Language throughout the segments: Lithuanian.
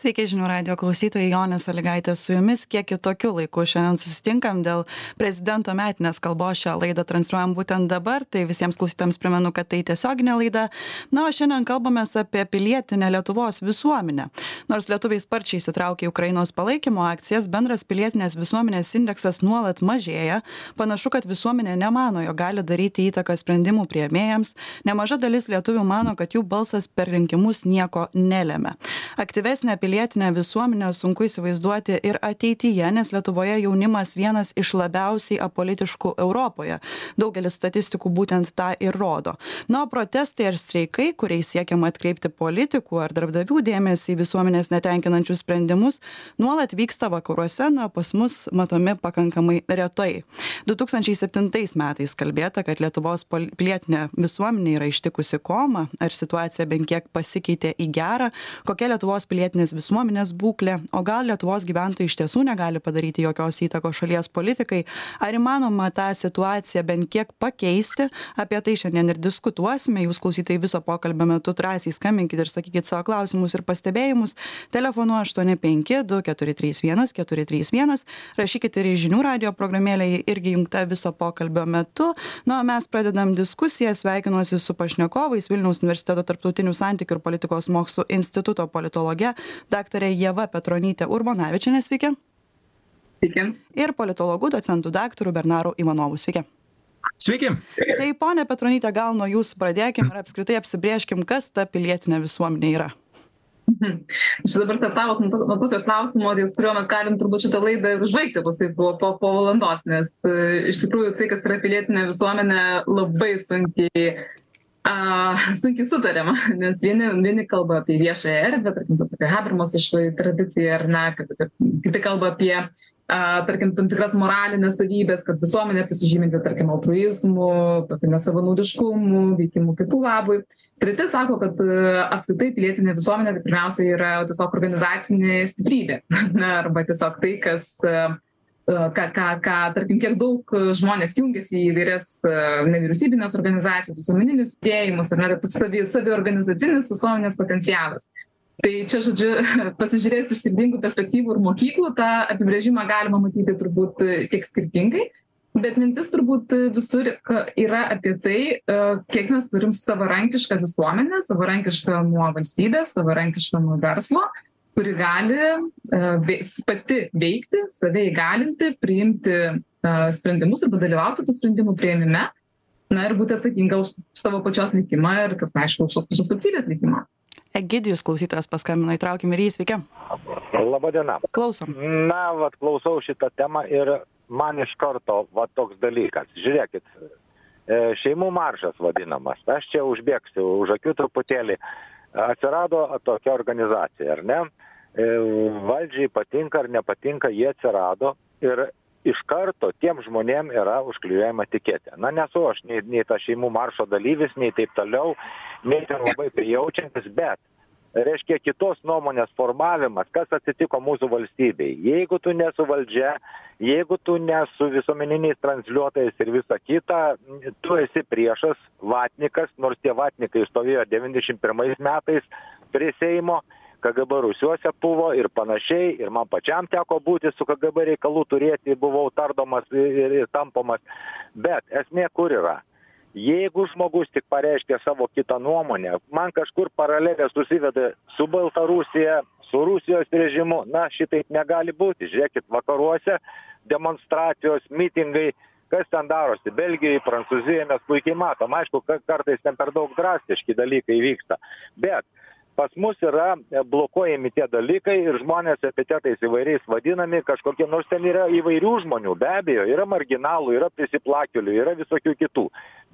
sveiki žinių radijo klausytojai jonė salygaitė su jumis. Kiek kitokiu laiku šiandien susitinkam dėl prezidento metinės kalbos šią laidą transliuojam būtent dabar. Tai visiems klausytojams primenu kad tai tiesioginė laida. Na o šiandien kalbamės apie pilietinę lietuvos visuomenę. Nors lietuviai sparčiai įsitraukė į ukrainos palaikymo akcijas bendras pilietinės visuomenės indeksas nuolat mažėja. Panašu kad visuomenė nemano jog gali daryti įtaką sprendimų priėmėjams. Nemaža dalis lietuvių mano kad jų balsas per rinkimus nieko nelemia. Aktyvesnę pilietinę visuomenę sunku įsivaizduoti ir ateityje nes lietuvoje jaunimas vienas iš labiausiai apolitiškų europoje. Daugelis statistikų būtent tą ir rodo. Na o protestai ar streikai kuriais siekiama atkreipti politikų ar darbdavių dėmesį į visuomenės netenkinančius sprendimus nuolat vyksta vakaruose na pas mus matomi pakankamai retai. Du tūkstančiai septintais metais kalbėta kad lietuvos pilietinė visuomenė yra ištikusi koma ar situacija bent kiek pasikeitė į gerą kokia lietuvos pilietinės visuomenės būklė o gal lietuvos gyventojai iš tiesų negali padaryti jokios įtakos šalies politikai? Ar įmanoma tą situaciją bent kiek pakeisti? Apie tai šiandien ir diskutuosime. Jūs klausytojai viso pokalbio metu drąsiai skambinkit ir sakykit savo klausimus ir pastebėjimus. Telefonu aštuoni penki du keturi trys vienas keturi trys vienas. Rašykit ir į žinių radijo programėlę ji irgi įjungta viso pokalbio metu. Na o mes pradedam diskusiją. Sveikinuosi su pašnekovais vilniaus universiteto tarptautinių santykių ir politikos mokslų instituto politologe daktare ieva petronyte urbonavičiene sveiki Sveiki. ir politologu docentu daktaru bernaru ivanovu sveiki Sveiki. tai ponia petronyte gal nuo jūsų pradėkim ir apskritai apsibrėžkim kas ta pilietinė visuomenė yra Aš dabar startavot nuo tokio klausimo, ties kuriuo mes galim turbūt šitą laidą ir užbaigti paskui po, po, po valandos, nes e, iš tikrųjų tai, kas yra pilietinė visuomenė, labai sunkiai, a, sunkiai sutariama, nes vieni, vieni kalba apie viešąją erdvę, tarkim, apie Habermas iš tradiciją ar ne, kad, kad kiti kalba apie, a, tarkim, tam tikras moralinės savybės, kad visuomenė pasižyminti, tarkim, altruizmu, tokiu nesavanaudiškumu, veikimu kitų labui. Treti sako, kad e, apskritai pilietinė visuomenė tai pirmiausia yra tiesiog organizacinė stiprybė. Na, arba tiesiog tai, kas, e, ką, ką, ką, tarkim, kiek daug žmonės jungiasi į įvairias e, nevyriausybinės organizacijas, visuomeninius judėjimus, ar net toks savi, saviorganizacinis visuomenės potencialas. Tai čia, žodžiu, pasižiūrėjus iš skirtingų perspektyvų ir mokyklų, tą apibrėžimą galima matyti turbūt e, kiek skirtingai. Bet mintis turbūt visur yra apie tai, e, kiek mes turim savarankišką visuomenę, savarankišką nuo valstybės, savarankišką nuo verslo, kuri gali e, pati veikti, save įgalinti, priimti e, sprendimus arba dalyvauti tų sprendimų prieimime. Na ir būti atsakinga už savo pačios likimą ir, kaip aišku, už tos pačios valstybės likimą. egidijus klausytojas paskambino įtraukim ir jį sveiki Labą dieną. klausom Na, vat klausau šitą temą ir man iš karto va toks dalykas. Žiūrėkit, e, šeimų maršas vadinamas. Aš čia užbėgsiu už akių truputėlį. Atsirado tokia organizacija, ar ne? E, Valdžiai patinka ar nepatinka, jie atsirado ir iš karto tiem žmonėm yra užklijuojama etiketė. Na, nesu aš nei, nei ta šeimų maršo dalyvis, nei taip toliau, nei ten labai prijaučiantis, bet reiškia kitos nuomonės formavimas, kas atsitiko mūsų valstybei. Jeigu tu nesu valdžia, jeigu tu nesu visuomeniniais transliuotojais ir visa kita, tu esi priešas, vatnikas, nors tie vatnikai stovėjo 91 metais prie Seimo. KGB rusiuose buvo ir panašiai, ir man pačiam teko būti su KGB reikalų turėti, buvau tardomas ir, ir, tampomas. Bet esmė kur yra? Jeigu žmogus tik pareiškia savo kitą nuomonę, man kažkur paralelė susiveda su Baltarusija, su Rusijos režimu, na šitaip negali būti. Žiūrėkit, vakaruose demonstracijos, mitingai, kas ten darosi, Belgijoje, Prancūzijoje mes puikiai matom. Aišku, ka- kartais ten per daug drastiški dalykai vyksta. Bet pas mus yra e, blokuojami tie dalykai ir žmonės epitetais įvairiais vadinami kažkokie, nors ten yra įvairių žmonių, be abejo, yra marginalų, yra prisiplakelių, yra visokių kitų,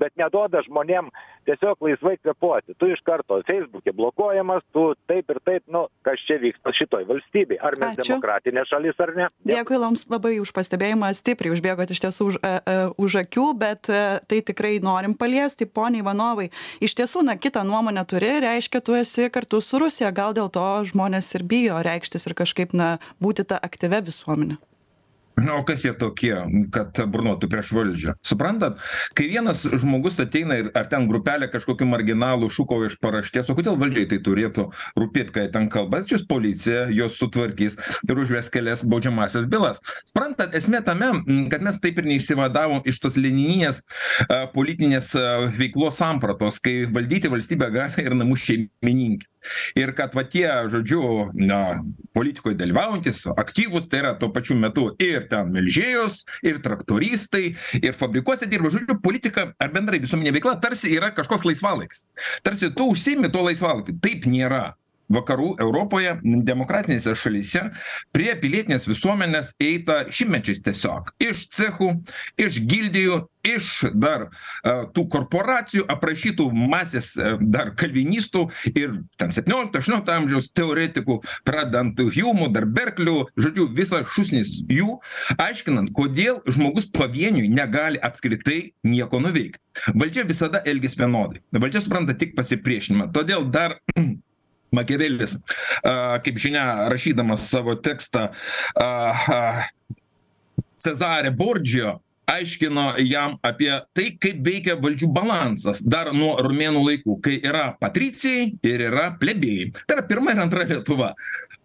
bet neduoda žmonėm tiesiog laisvai kvepuoti. Tu iš karto Facebook'e blokuojamas, tu taip ir taip, nu, kas čia vyksta šitoj valstybei. Ar mes demokratinė šalis ar ne? Dėkui Jums labai už pastebėjimą, stipriai užbėgot iš tiesų už, uh, uh, už akių, bet uh, tai tikrai norim paliesti, poniai Ivanovai. Iš tiesų, na, kitą nuomonę turi, reiškia, tu esi kartu su Rusija, gal dėl to žmonės ir bijo reikštis ir kažkaip, na, būti tą aktyvę visuomenę. Na o kas jie tokie kad burnotų prieš valdžią? Suprantat kai vienas žmogus ateina ir ar ten grupelė kažkokių marginalų šūkauja iš paraštės o kodėl valdžiai tai turėtų rūpėt ką jie ten kalba? Atsiųs policiją juos sutvarkys ir užves kelias baudžiamąsias bylas. Suprantat esmė tame kad mes taip ir neišsivadavom iš tos lenininės a, politinės veiklos sampratos kai valdyti valstybę gali ir namų šeimininkė ir kad va tie žodžiu na politikoj dalyvaujantys aktyvūs tai yra tuo pačiu metu ir ten melžėjos ir traktoristai ir fabrikuose dirba. Žodžiu politika ar bendrai visuomeninė veikla tarsi yra kažkoks laisvalaikis. Tarsi tu užsiimi tuo laisvalaikiu taip nėra vakarų europoje demokratinėse šalyse prie pilietinės visuomenės eita šimtmečiais tiesiog. Iš cechų iš gildijų iš dar a, tų korporacijų aprašytų masės a, dar kalvinistų ir ten septyniolikto aštuoniolikto amžiaus teoretikų pradedant hjumu dar berkliu žodžiu visas šūsnis jų aiškinant kodėl žmogus pavieniui negali apskritai nieko nuveikt. Valdžia visada elgias vienodai. Valdžia supranta tik pasipriešinimą. Todėl dar makiavelis kaip žinia rašydamas savo tekstą cezarė bordžio aiškino jam apie tai kaip veikia valdžių balansas dar nuo romėnų laikų kai yra patricijai ir yra plebėjai. Tai yra pirma ir antra lietuva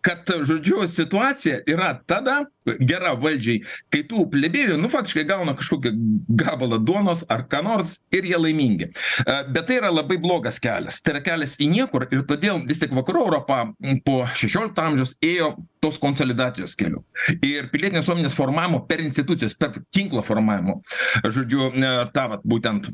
kad žodžiu situacija yra tada gera valdžiai kai tų plebėjų nu faktiškai gauna kažkokį gabalą duonos ar ką nors ir jie laimingi. A, bet tai yra labai blogas kelias. Tai yra kelias į niekur ir todėl vis tik vakarų europa po šešiolikto amžiaus ėjo tos konsolidacijos keliu. Ir pilietinės visuomenės formavimo per institucijas per tinklo formavimo žodžiu a, tą vat būtent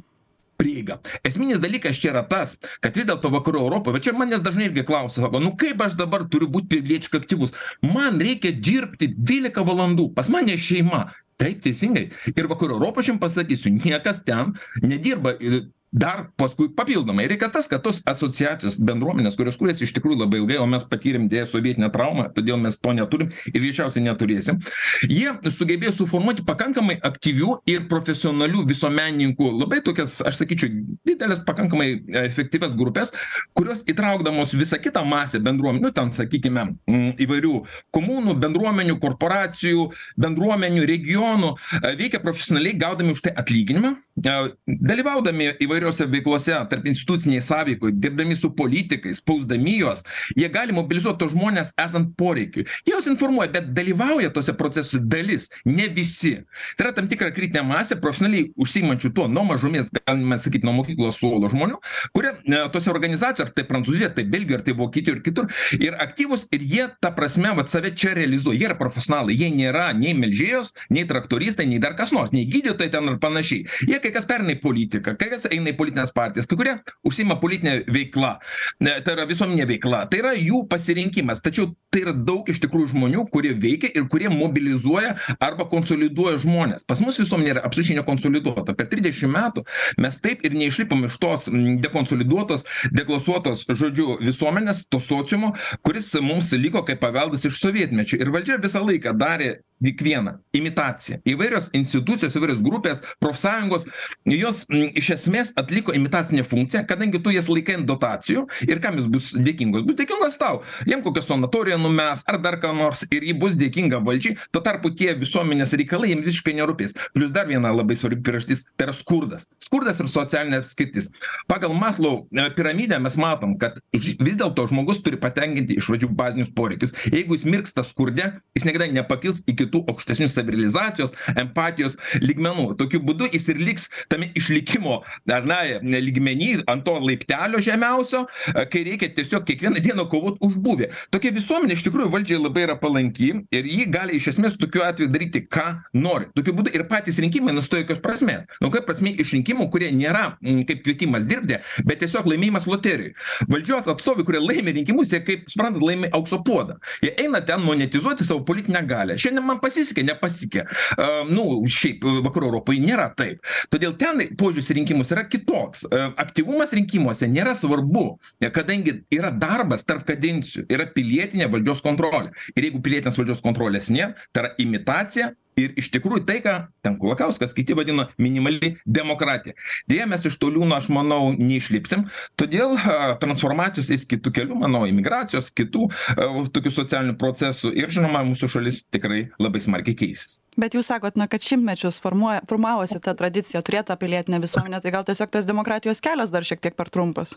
prieigą esminis dalykas čia yra tas kad vis dėlto vakarų europoj va čia manęs dažnai irgi klausia sako nu kaip aš dabar turiu būt pilietiškai aktyvus? Man reikia dirbti dvylika valandų pas mane šeima. Taip teisingai. Ir vakarų europoj aš jum pasakysiu niekas ten nedirba ir dar paskui papildomai reikia tas kad tos asociacijos bendruomenės kurios kuriasi iš tikrųjų labai ilgai o mes patyrėm deja sovietinę traumą todėl mes to neturim ir greičiausiai neturėsim. Jie sugebėjo suformuoti pakankamai aktyvių ir profesionalių visuomenininkų labai tokias aš sakyčiau dideles pakankamai efektyvias grupes kurios įtraukdamos visą kitą masę bendruomenių ten sakykime įvairių komunų bendruomenių korporacijų bendruomenių regionų e, veikia profesionaliai gaudami už tai atlyginimą e, dalyvaudami įvairių įvairiose veiklose tarpinstitucinėj sąveikoj dirbdami su politikais spausdami juos jie gali mobilizuot tuos žmones esant poreikiui. Juos informuoja bet dalyvauja tuose procesuose dalis ne visi. Tai yra tam tikra kritinė masė profesionaliai užsiimančių tuo nuo mažumės galima sakyt nuo mokyklos suolo žmonių kurie e, tose organizacijoj ar tai prancūzijoj ar tai belgijoj ar tai vokietijoj ir kitur ir aktyvūs ir jie ta prasme vat save čia realizuoja. Jie yra profesionalai jie nėra nei melžėjos nei traktoristai nei dar kas nors nei gydytojai ten ar panašiai. Jie kai kas pereina į politiką kai kas eina eina į politines partijas kai kurie užsiima politine veikla ne tai yra visuomeninė veikla tai yra jų pasirinkimas. Tačiau tai yra daug iš tikrųjų žmonių kurie veikia ir kurie mobilizuoja arba konsoliduoja žmones pas mus visuomenė yra absoliučiai nekonsoliduota. Per trisdešim metų mes taip ir neišlipom iš tos dekonsoliduotos deklasuotos žodžiu visuomenės to sociumo kuris mums liko kaip paveldas iš sovietmečio. Ir valdžia visą laiką darė tik viena imitacija. Įvairios institucijos įvairios grupės profsąjungos jos iš esmės atliko imitacinę funkciją kadangi tu jas laikai ant dotacijų ir kam jos bus dėkingos bus dėkingos tau. Jiem kokią sanatoriją numes ar dar ką nors ir ji bus dėkinga valdžiai. Tuo tarpu tie visuomenės reikalai jiem visiškai nerūpės. Plius dar viena labai svarbi priežastis tai yra skurdas. Skurdas ir socialinė atskirtis. Pagal maslau piramidę mes matom kad vis dėlto žmogus turi patenkinti iš pradžių bazinius poreikius. Jeigu jis mirksta skurde jis niekada nepakils iki tų aukštesnių savirealizacijos empatijos lygmenų. Tokiu būdu jis ir liks tame išlikimo ar na lygmeny ant to laiptelio žemiausio kai reikia tiesiog kiekvieną dieną kovot už būvį. Tokia visuomenė iš tikrųjų valdžiai labai yra palanki ir ji gali iš esmės tokiu atveju daryti ką nori. Tokiu būdu ir patys rinkimai nustoja jokios prasmės. Nu kokia prasmė iš rinkimų kurie nėra kaip kvietimas dirbti bet tiesiog laimėjimas loterijoj. Valdžios atstovai kurie laimi rinkimus jie kaip suprantat laimi aukso puodą. Jie eina ten monetizuoti savo politinę galią. Šiandien man pasisekė nepasisekė a nu šiaip vakarų europoj nėra taip. Todėl ten požiūris į rinkimus yra kitoks. Aktyvumas rinkimuose nėra svarbu kadangi yra darbas tarp kadencijų yra pilietinė valdžios kontrolė. Ir jeigu pilietinės valdžios kontrolės nėr tai yra imitacija ir iš tikrųjų tai ką ten kulakauskas kiti vadino minimali demokratija. Deja mes iš to liūno aš manau neišlipsim. Todėl transformacijos eis kitu keliu manau imigracijos kitų tokių socialinių procesų. Ir žinoma mūsų šalis tikrai labai smarkiai keisis. Bet jūs sakot na kad šimtmečius formuoja formavosi ta tradicija turėt tą pilietinę visuomenę tai gal tiesiog tas demokratijos kelias dar šiek tiek per trumpas?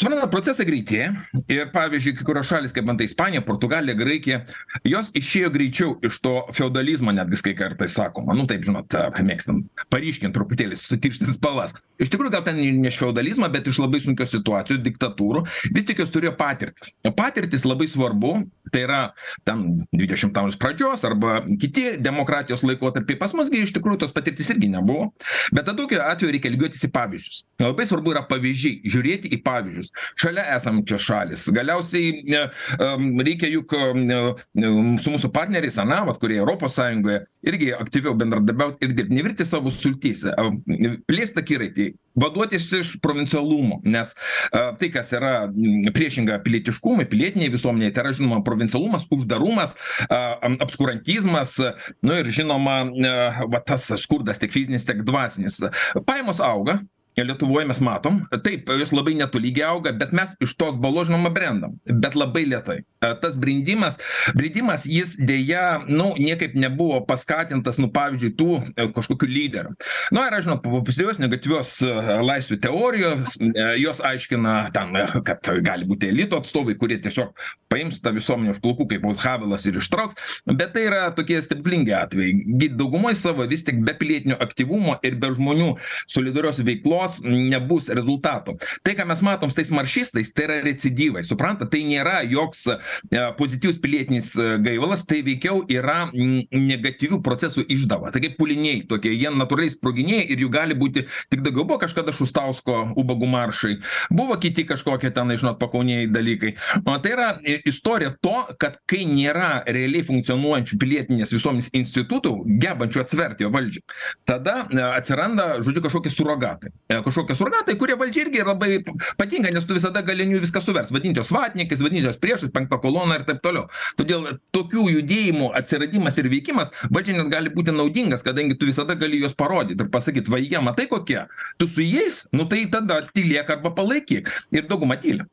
Suprantat procesai greitėja. Ir pavyzdžiui kai kurios šalys kaip antai ispanija portugalija graikija jos išėjo greičiau iš to feodalizmo netgi kai kartais sakoma nu taip žinot mėgstam paryškint truputėlį sutirštint spalvas. Iš tikrųjų gal ten ne iš feodalizmo bet iš labai sunkios situacijos diktatūrų vis tik jos turėjo patirtis. Patirtys labai svarbu tai yra ten dvidešimto amžiaus pradžios arba kiti demokratijos laikotarpiai. Pas mus gi iš tikrųjų tos patirties irgi nebuvo bet tada tokiu atveju reikia lygiuotis į pavyzdžius. Labai svarbu yra pavyzdžiai žiūrėti į pavyzdžius. Šalia esančios šalys galiausiai ne reikia juk ne su mūsų partneriais ane vat kurie europos sąjungoje irgi aktyviau bendradarbiaut ir dirbt. Nevirti savo sultyse plėst akiratį vaduotis iš provincialumo nes tai kas yra priešinga pilietiškumui pilietinei visuomenei tai yra žinoma provincialumas uždarumas obskurantizmas nu ir žinoma va tas skurdas tiek fizinis tiek dvasinis. Pajamos auga lietuvoj mes matom taip jos labai netolygiai auga bet mes iš tos balos žinoma brendam bet labai lėtai tas brendimas brendimas jis deja nu niekaip nebuvo paskatintas nu pavyzdžiui tų kažkokių lyderių. Nu yra žinot pozityvios negatyvios laisvių teorijos jos aiškina ten kad gali būti elito atstovai kurie tiesiog paims tą visuomenę už plaukų kaip havelas ir ištrauks. Bet tai yra tokie stebuklingi atvejai. Gi daugumoj savo vis tik be pilietinio aktyvumo ir be žmonių solidarios veiklos nebus rezultatų tai ką mes matom su tais maršistais tai yra recidyvai. Suprantat tai nėra joks pozityvus pilietinis gaivalas tai veikiau yra negatyvių procesų išdava tai kaip pūliniai tokie jie natūraliai sproginėja ir jų gali būti tik daugiau buvo kažkada šustausko ubagų maršai buvo kiti kažkokie tenai žinot pakaunėj dalykai o tai yra istorija to kad kai nėra realiai funkcionuojančių pilietinės visuomenės institutų gebančių atsverti valdžią tada atsiranda žodžiu kažkokie surogatai kažkokie suragatai kurie valdžiai irgi labai patinka nes tu visada gali ant jų viską suverst vadint juos vatnikais vadint juos priešais penkta kolona ir taip toliau. Todėl tokių judėjimų atsiradimas ir veikimas valdžiai net gali būti naudingas kadangi tu visada gali juos parodyt ir pasakyt va jie matai kokie? Tu su jais? Nu tai tada tylėk arba palaikyk. Ir dauguma tyli.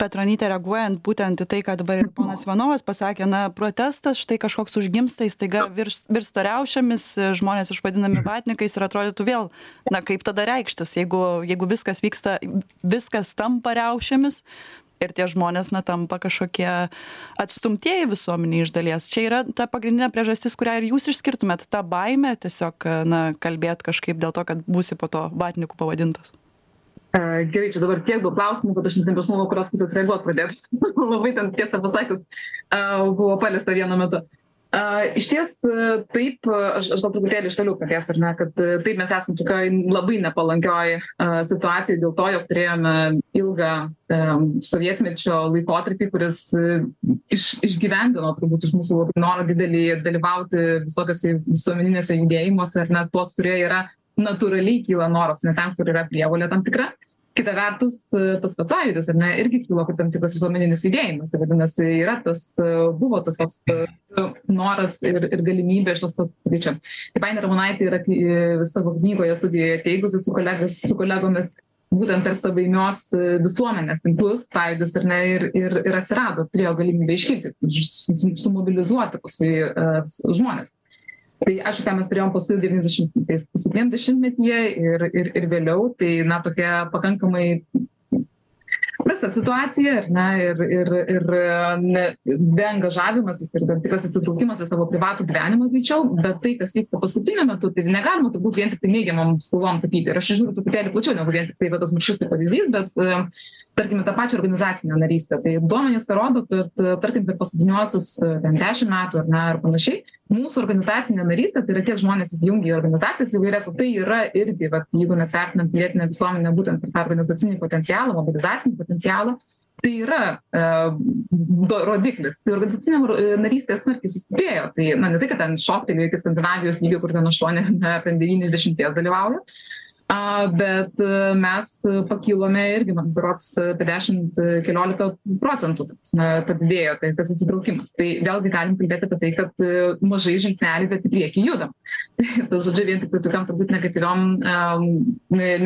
Petronyte reaguojant būtent į tai ką dabar ir ponas ivanovas pasakė na protestas štai kažkoks užgimsta jis staiga virs virsta riaušėmis žmonės išvadinami vatnikais ir atrodytų vėl na kaip tada reikštis jeigu jeigu viskas vyksta viskas tampa riaušėmis ir tie žmonės na tampa kažkokie atstumtieji visuomenėj iš dalies čia yra ta pagrindinė priežastis kurią ir jūs išskirtumėt tą baimę tiesiog na kalbėt kažkaip dėl to kad būsi po to vatniku pavadintas Gerai, čia dabar tiek daug klausimų, kad aš net nebežinau, nuo kurios pusės reaguoti pradėti. Labai ten tiesą pasakius, buvo paliesta vienu metu. Iš ties taip, aš, aš gal truputėlį iš toliau pradėsiu, ar ne, kad taip mes esame tokioj labai nepalankioj situacijai dėl to, jog turėjome ilgą sovietmečio laikotarpį, kuris iš, išgyvendino turbūt iš mūsų labai norą didelį dalyvauti visokiose visuomeninėse judėjimuose, ar net tuos, kurie yra natūraliai kyla noras, ne ten, kur yra prievolė tam tikra. Kita vertus, tas pats sąjūdis, ar ne, irgi kilo kaip tam tikras visuomeninis judėjimas. Tai vadinasi, yra tas, buvo tas toks noras ir, ir galimybė iš tos pat, tai čia. Kaip Ainė Ramonaitė yra savo knygoje studijoje teigusi su, kolegos, su kolegomis, būtent per savaimios visuomenės tinklus, sąjūdis ir, ne, ir, ir, ir atsirado, turėjo galimybę iškilti, sumobilizuoti paskui žmonės tai aišku ką mes turėjom paskui devyniasdešimtais paskutiniam dešimtmetyje ir ir ir vėliau tai na tokia pakankamai prasta situacija ar ne ir ir ir ne deangažavimasis ir tam tikras atsitraukimas į savo privatų gyvenimą greičiau bet tai kas vyksta paskutiniu metu tai negalima turbūt vien tiktai neigiamom spalvom tapyti. Ir aš žiūriu truputėlį plačiau negu vien tiktai va tas maršistų pavyzdys bet tarkime tą pačią organizacinę narystę. Tai duomenys tą rodo kad tarkim per paskutiniuosius ten dešim metų ar ne ar panašiai mūsų organizacinė narystė tai yra kiek žmonės įsijungia į organizacijas įvairias o tai yra irgi vat jeigu mes vertinam pilietinę visuomenę būtent per tą organizacinį potencialą mobilizacinį potencialą tai yra e, rodiklis. Tai organizacinė narystė smarkiai sustiprėjo. Tai na, ne tai, kad ten šoktelėjo iki Skandinavijos lygio, kur ten 8, ten 90 dalyvauja, a bet mes pakilome irgi man berods apie dešimt keliolika procentų ta prasme padidėjo tai tas įsitraukimas. Tai vėlgi galim kalbėt apie tai kad mažais žingsneliais bet į priekį judam. Tai tas žodžiu vien tiktai tokiom turbūt negatyviom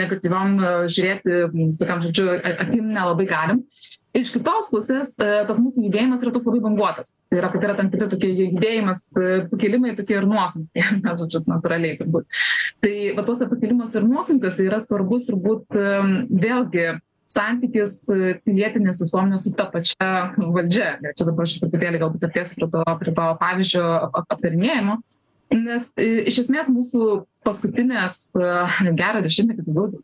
negatyviom žiūrėti tokiom žodžiu akim nelabai galim iš kitos pusės tas mūsų judėjimas yra toks labai banguotas. Tai yra kad yra tam tikri tokie judėjimas pakilimai tokie ir nuosmukiai na žodžiu natūraliai turbūt. Tai va tuose pakilimuose ir nuosmukiuose yra svarbus turbūt vėlgi santykis pilietinės visuomenės su ta pačia valdžia. Ir čia dabar aš truputėlį galbūt artėsiu prie to prie to pavyzdžio aptarinėjimo. Nes iš esmės mūsų paskutinės gerą dešimtmetį daugiau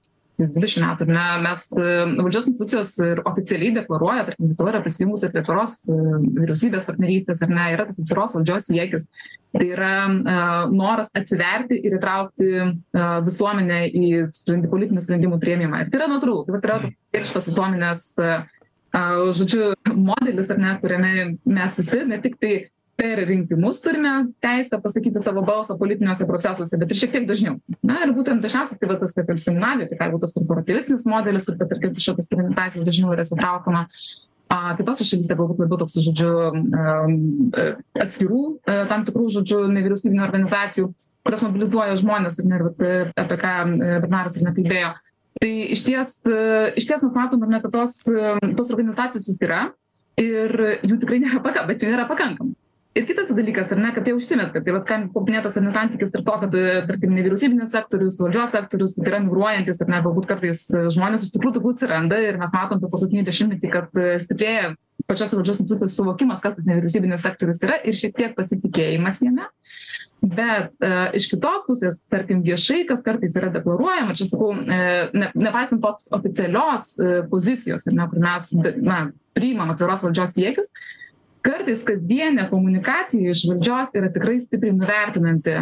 dvidešim metų ar ne mes valdžios institucijos ir oficialiai deklaruoja tarkim lietuva yra prisijungusi prie tvoros vyriausybės partnerystės ar ne yra tas atviros valdžios siekis. Tai yra noras atsiverti ir įtraukti visuomenę į sprendi politinių sprendimų priėmimą. Ir tai yra natūralu. Tai vat yra tas pilietiškos visuomenės žodžiu modelis ar ne kuriame mes visi ne tik tai per rinkimus turime teisę pasakyti savo balsą politiniuose procesuose bet ir šiek tiek dažniau. Na ir būtent dažniausiai tai va tas kaip ir skandinavijoj tai gali būt tas korporatyvistinis modelis kur tarkim kažkokios organizacijos dažniau yra įsitraukiama a kitose šalyse galbūt labiau toks žodžiu atskirų tam tikrų žodžiu nevyriausybinių organizacijų kurios mobilizuoja žmones ir ne ir vat apie ką bernaras ir nekalbėjo. Tai išties išties mes matom ar ne kad tos tos organizacijos jos yra ir jų tikrai nėra paka bet jų nėra pakankamai ir kitas dalykas ar ne kad jie užsimezga. Tai vat ką paminėtas ar ne santykis tarp to kad tarkim nevyriausybinis sektorius valdžios sektorius kad yra migruojantys ar ne galbūt kartais žmonės iš tikrųjų tokių atsiranda ir mes matom per paskutinį dešimtmetį kad stiprėja pačios valdžios institucijos suvokimas kas tas nevyriausybinis sektorius yra ir šiek tiek pasitikėjimas jame. Bet iš kitos pusės tarkim viešai kas kartais yra deklaruojama čia sakau ne nepaisant tos oficialios pozicijos ar ne kur mes na priimam atviros valdžios siekius kartais kasdienė komunikacija iš valdžios yra tikrai stipriai nuvertinanti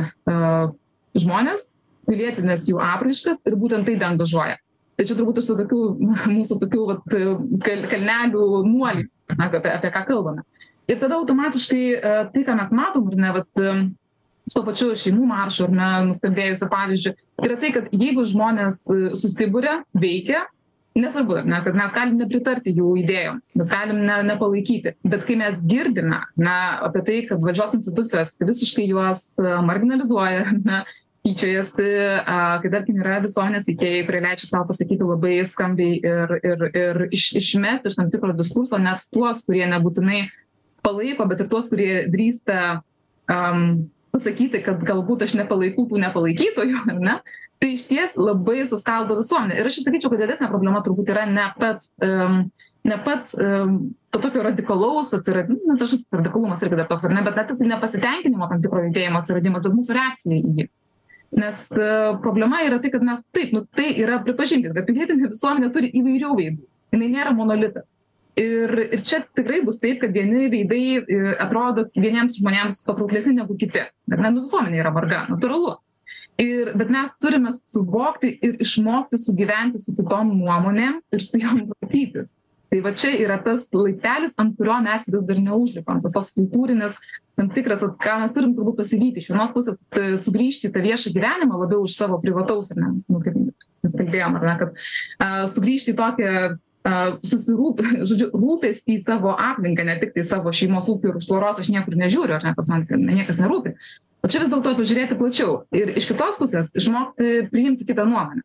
žmones pilietines jų apraiškas ir būtent tai deangažuoja tai čia turbūt iš tokių mūsų tokių vat kal kalnelių nuolių na apie apie ką kalbame. Ir tada automatiškai tai ką mes matom ar ne vat su tuo pačiu šeimų maršu ar ne nuskambėjusiu pavyzdžiu yra tai kad jeigu žmonės susiburia veikia nesvarbu ar ne kad mes galim nepritarti jų idėjoms mes galim ne nepalaikyti. Bet kai mes girdime na apie tai kad valdžios institucijos visiškai juos marginalizuoja ar ne tyčiojasi a kai tarkim yra visuomenės veikėjai kurie leidžia sau pasakyti labai skambiai ir ir ir iš išmesti iš tam tikro diskurso net tuos kurie nebūtinai palaiko bet ir tuos kurie drįsta am pasakyti kad galbūt aš nepalaikau tų nepalaikytojų ar ne? Tai išties labai suskaldo visuomenę. Ir aš čia sakyčiau kad didesnė problema turbūt yra ne pats am ne pats am to tokio radikalaus atsiradi nu tas radikalumas irgi dar toks ar ne? Bet net nepasitenkinimo tam tikro judėjimo atsiradimas bet mūsų reakcija į jį. Nes problema yra tai kad mes taip nu tai yra pripažinkit kad pilietinė visuomenė turi įvairių veidų. Jinai nėra monolitas ir ir čia tikrai bus taip kad vieni veidai atrodo vieniems žmonėms patrauklesni negu kiti. Ar ne? Nu visuomenė yra marga natūralu. Ir bet mes turime suvokti ir išmokti sugyventi su kitom nuomonėm ir su jom tvarkytis. Tai va čia yra tas laiptelis ant kurio mes vis dar neužlipam. Tas toks kultūrinis tam tikras vat ką mes turim turbūt pasivyti iš vienos pusės sugrįžti į tą viešą gyvenimą labiau už savo privataus ar ne? Nu kaip kalbėjom ar ne kad a sugrįžti į tokią susirūp žodžiu rūpestį savo aplinką ne tiktai savo šeimos ūkį ir už tvoros aš niekur nežiūriu ar ne pas man niekas nerūpi. O čia vis dėlto pažiūrėti plačiau. Ir iš kitos pusės išmokti priimti kitą nuomonę.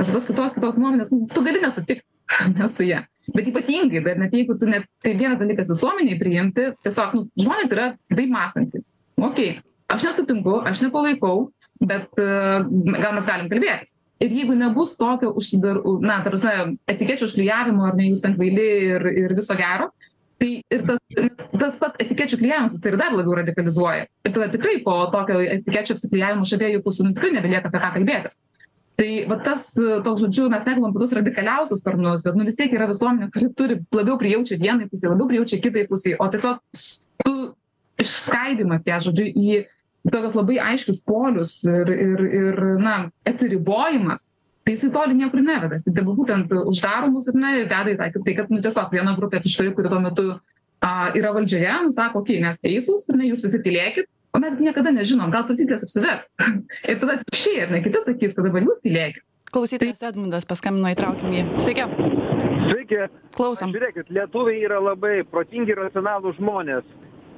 Nes tos kitos kitos nuomonės nu tu gali nesutikt ne su ja. Bet ypatingai dar net jeigu tu net tai vienas dalykas visuomenei priimti tiesiog nu žmonės yra taip mąstantys. Okei aš nesutinku aš nepalaikau bet gal mes galim kalbėtis ir jeigu nebus tokio užsidar na ta prasme etikečių užklijavimo ar ne jūs ten kvaili ir ir viso gero tai ir tas tas pats etikečių klijavimas tai ir dar labiau radikalizuoja. Ir tada tikrai po tokio etikečių apsiklijavimo iš abiejų pusių nu tikrai nebelieka apie ką kalbėtis. Tai va tas toks žodžiu mes nekalbam apie tuos radikaliausius sparnus bet nu vis tiek yra visuomenė kuri turi labiau prijaučia vienai pusei labiau prijaučia kitai pusei o tiesiog tu išskaidymas ją žodžiu į tokius labai aiškius polius ir ir ir na atsiribojimas tai jisai toli niekur neveda. Jisai tegul būtent uždaro mus ar ne ir veda į tą tai kad nu tiesiog viena grupė kažkuri kuri tuo metu a yra valdžioje nu sako okei mes teisūs ar ne jūs visi tylėkit o mes niekada nežinom gal svarstyklės apsivers ir tada atvirkščiai ar ne kiti sakys kad dabar jūs tylėkit klausytojas edmundas paskambino įtraukim jį. Sveiki. Sveiki. klausom. Žiūrėkit, lietuviai yra labai protingi ir racionalūs žmonės.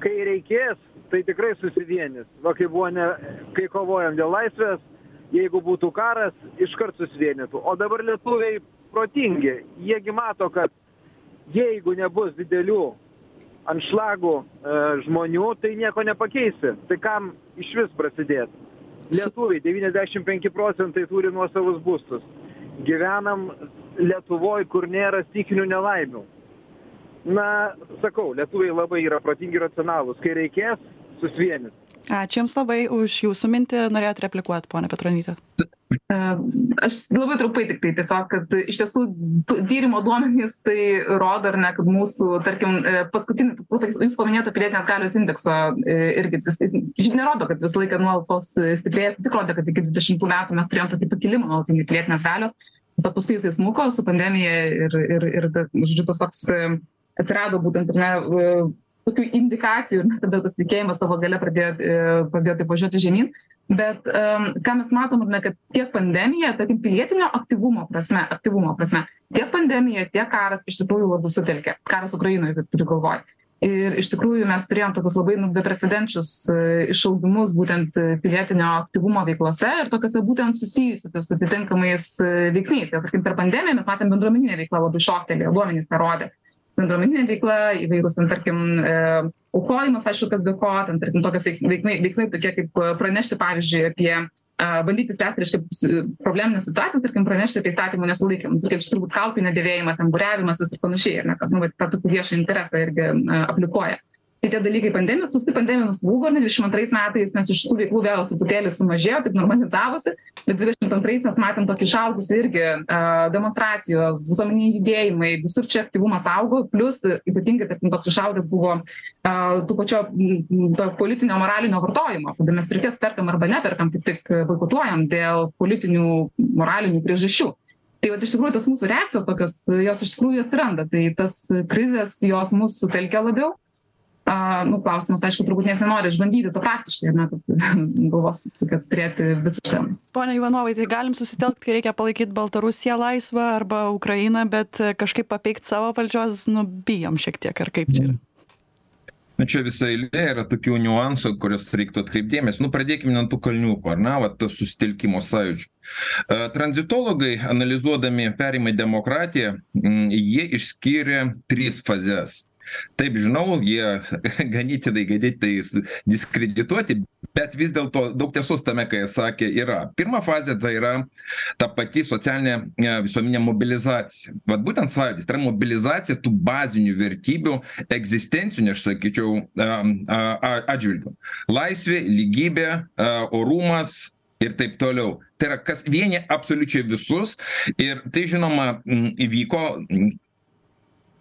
Kai reikės, tai tikrai susivienys. Va, kai, buvo ne, kai kovojam dėl laisvės, jeigu būtų karas, iškart susivienytų. O dabar lietuviai protingi. Jiegi mato, kad jeigu nebus didelių anšlagų e, žmonių, tai nieko nepakeisi. Tai kam iš vis prasidėti? Lietuviai 95 procentai turi nuosavus būstus. Gyvenam Lietuvoj, kur nėra stikinių nelaimių. Na, sakau, lietuviai labai yra protingi racionalūs. Kai reikės, susvienys. ačiū jums labai už jūsų mintį. Norėjot replikuot ponia petronyte E, Aš labai trumpai tik tai tiesiog, kad iš tiesų tyrimo duomenys tai rodo, ar ne, kad mūsų, tarkim, e, paskutinį, jūs paminėjote pilietinės galios indekso e, irgi, jis, nerodo, kad visą laiką nuolatos stiprėjas, tik rodo, kad iki 20 metų mes turėjom tokį pakilimą nuolatinį pilietinės galios, tiesiog paskui jisai smuko su pandemija ir, ir, ir, žodžiu, tas toks e, atsirado būtent, ar ne, tokių indikacijų, ir tada tas tikėjimas savo gale pradėjo, e, pradėjo taip važiuoti žemyn. Bet ką mes matom, ar ne, kad tiek pandemija, tarkim, pilietinio aktyvumo prasme, aktyvumo prasme, tiek pandemija, tiek karas iš tikrųjų labai sutelkė. Karas Ukrainoje, kaip turiu galvoj. Ir iš tikrųjų mes turėjom tokius labai nu, beprecedenčius e, išaugimus būtent e, pilietinio aktyvumo veiklose ir tokiuose būtent susijusiuose su atitinkamais veiksniais. Tai, tarkim, per pandemiją mes matėm bendruomeninę veiklą labai šoktelėjo, duomenys tą rodė. Bendruomeninė veikla, įvairūs, ten, tarkim, e, aukojimas, aišku, kas be ko, ten, tarkim, tokios veiks- veiksmai, veiksmai tokie kaip e, pranešti, pavyzdžiui, apie a, bandyti spręsti, reiškia, s- probleminės situacijas, tarkim, pranešti apie įstatymų nesulaikymą, kaip čia turbūt kaukių nedėvėjimas, ten būriavimas ir panašiai, ar ne, kad, nu, vat, tą tokį viešą interesą irgi aplikuoja. Tai tie dalykai pandemijos, paskui pandemija nuslūgo, ne 22 metais, nes iš tų veiklų vėl truputėlį sumažėjo, taip normalizavosi, bet 22 mes matėm tokį išaugusį irgi a, demonstracijos, visuomeniniai judėjimai, visur čia aktyvumas augo, plus ypatingai, tarkim, toks išaugęs buvo a, tų pačio m, to politinio moralinio vartojimo, kada mes pirkės perkam arba neperkam, kaip tik boikotuojam dėl politinių moralinių priežasčių. Tai va, iš tikrųjų, tas mūsų reakcijos tokios, jos iš tikrųjų atsiranda. Tai tas krizės, jos mūsų sutelkia labiau. A, nu, klausimas, aišku, turbūt niekas nenori išbandyti to praktiškai, ar ne, kad galvos, kad turėti visišką. pone ivanovai tai galim susitelkt kai reikia palaikyt baltarusiją laisvą arba ukrainą bet e, kažkaip papeikt savo valdžios nu bijom šiek tiek ar kaip čia yra Na čia visa eilė yra tokių niuansų, kuriuos reiktų atkreipti dėmesį. Nu, pradėkime nuo tų kalniukų, ar ne, va, to susitelkimo sąjūdžių. E, Tranzitologai, analizuodami perimą į demokratiją, jie išskyrė tris fazes. Taip, žinau, jie ganėtinai ganėtinai s- diskredituoti, bet vis dėlto daug tiesos tame, ką jie sakė, yra. Pirma fazė tai yra ta pati socialinė e, visuomenė mobilizacija. Vat būtent sąjūdis, tai yra mobilizacija tų bazinių vertybių, egzistencinių, aš sakyčiau, am, a, a, atžvilgių. Laisvė, lygybė, a, orumas ir taip toliau. Tai yra, kas vienė absoliučiai visus ir tai žinoma įvyko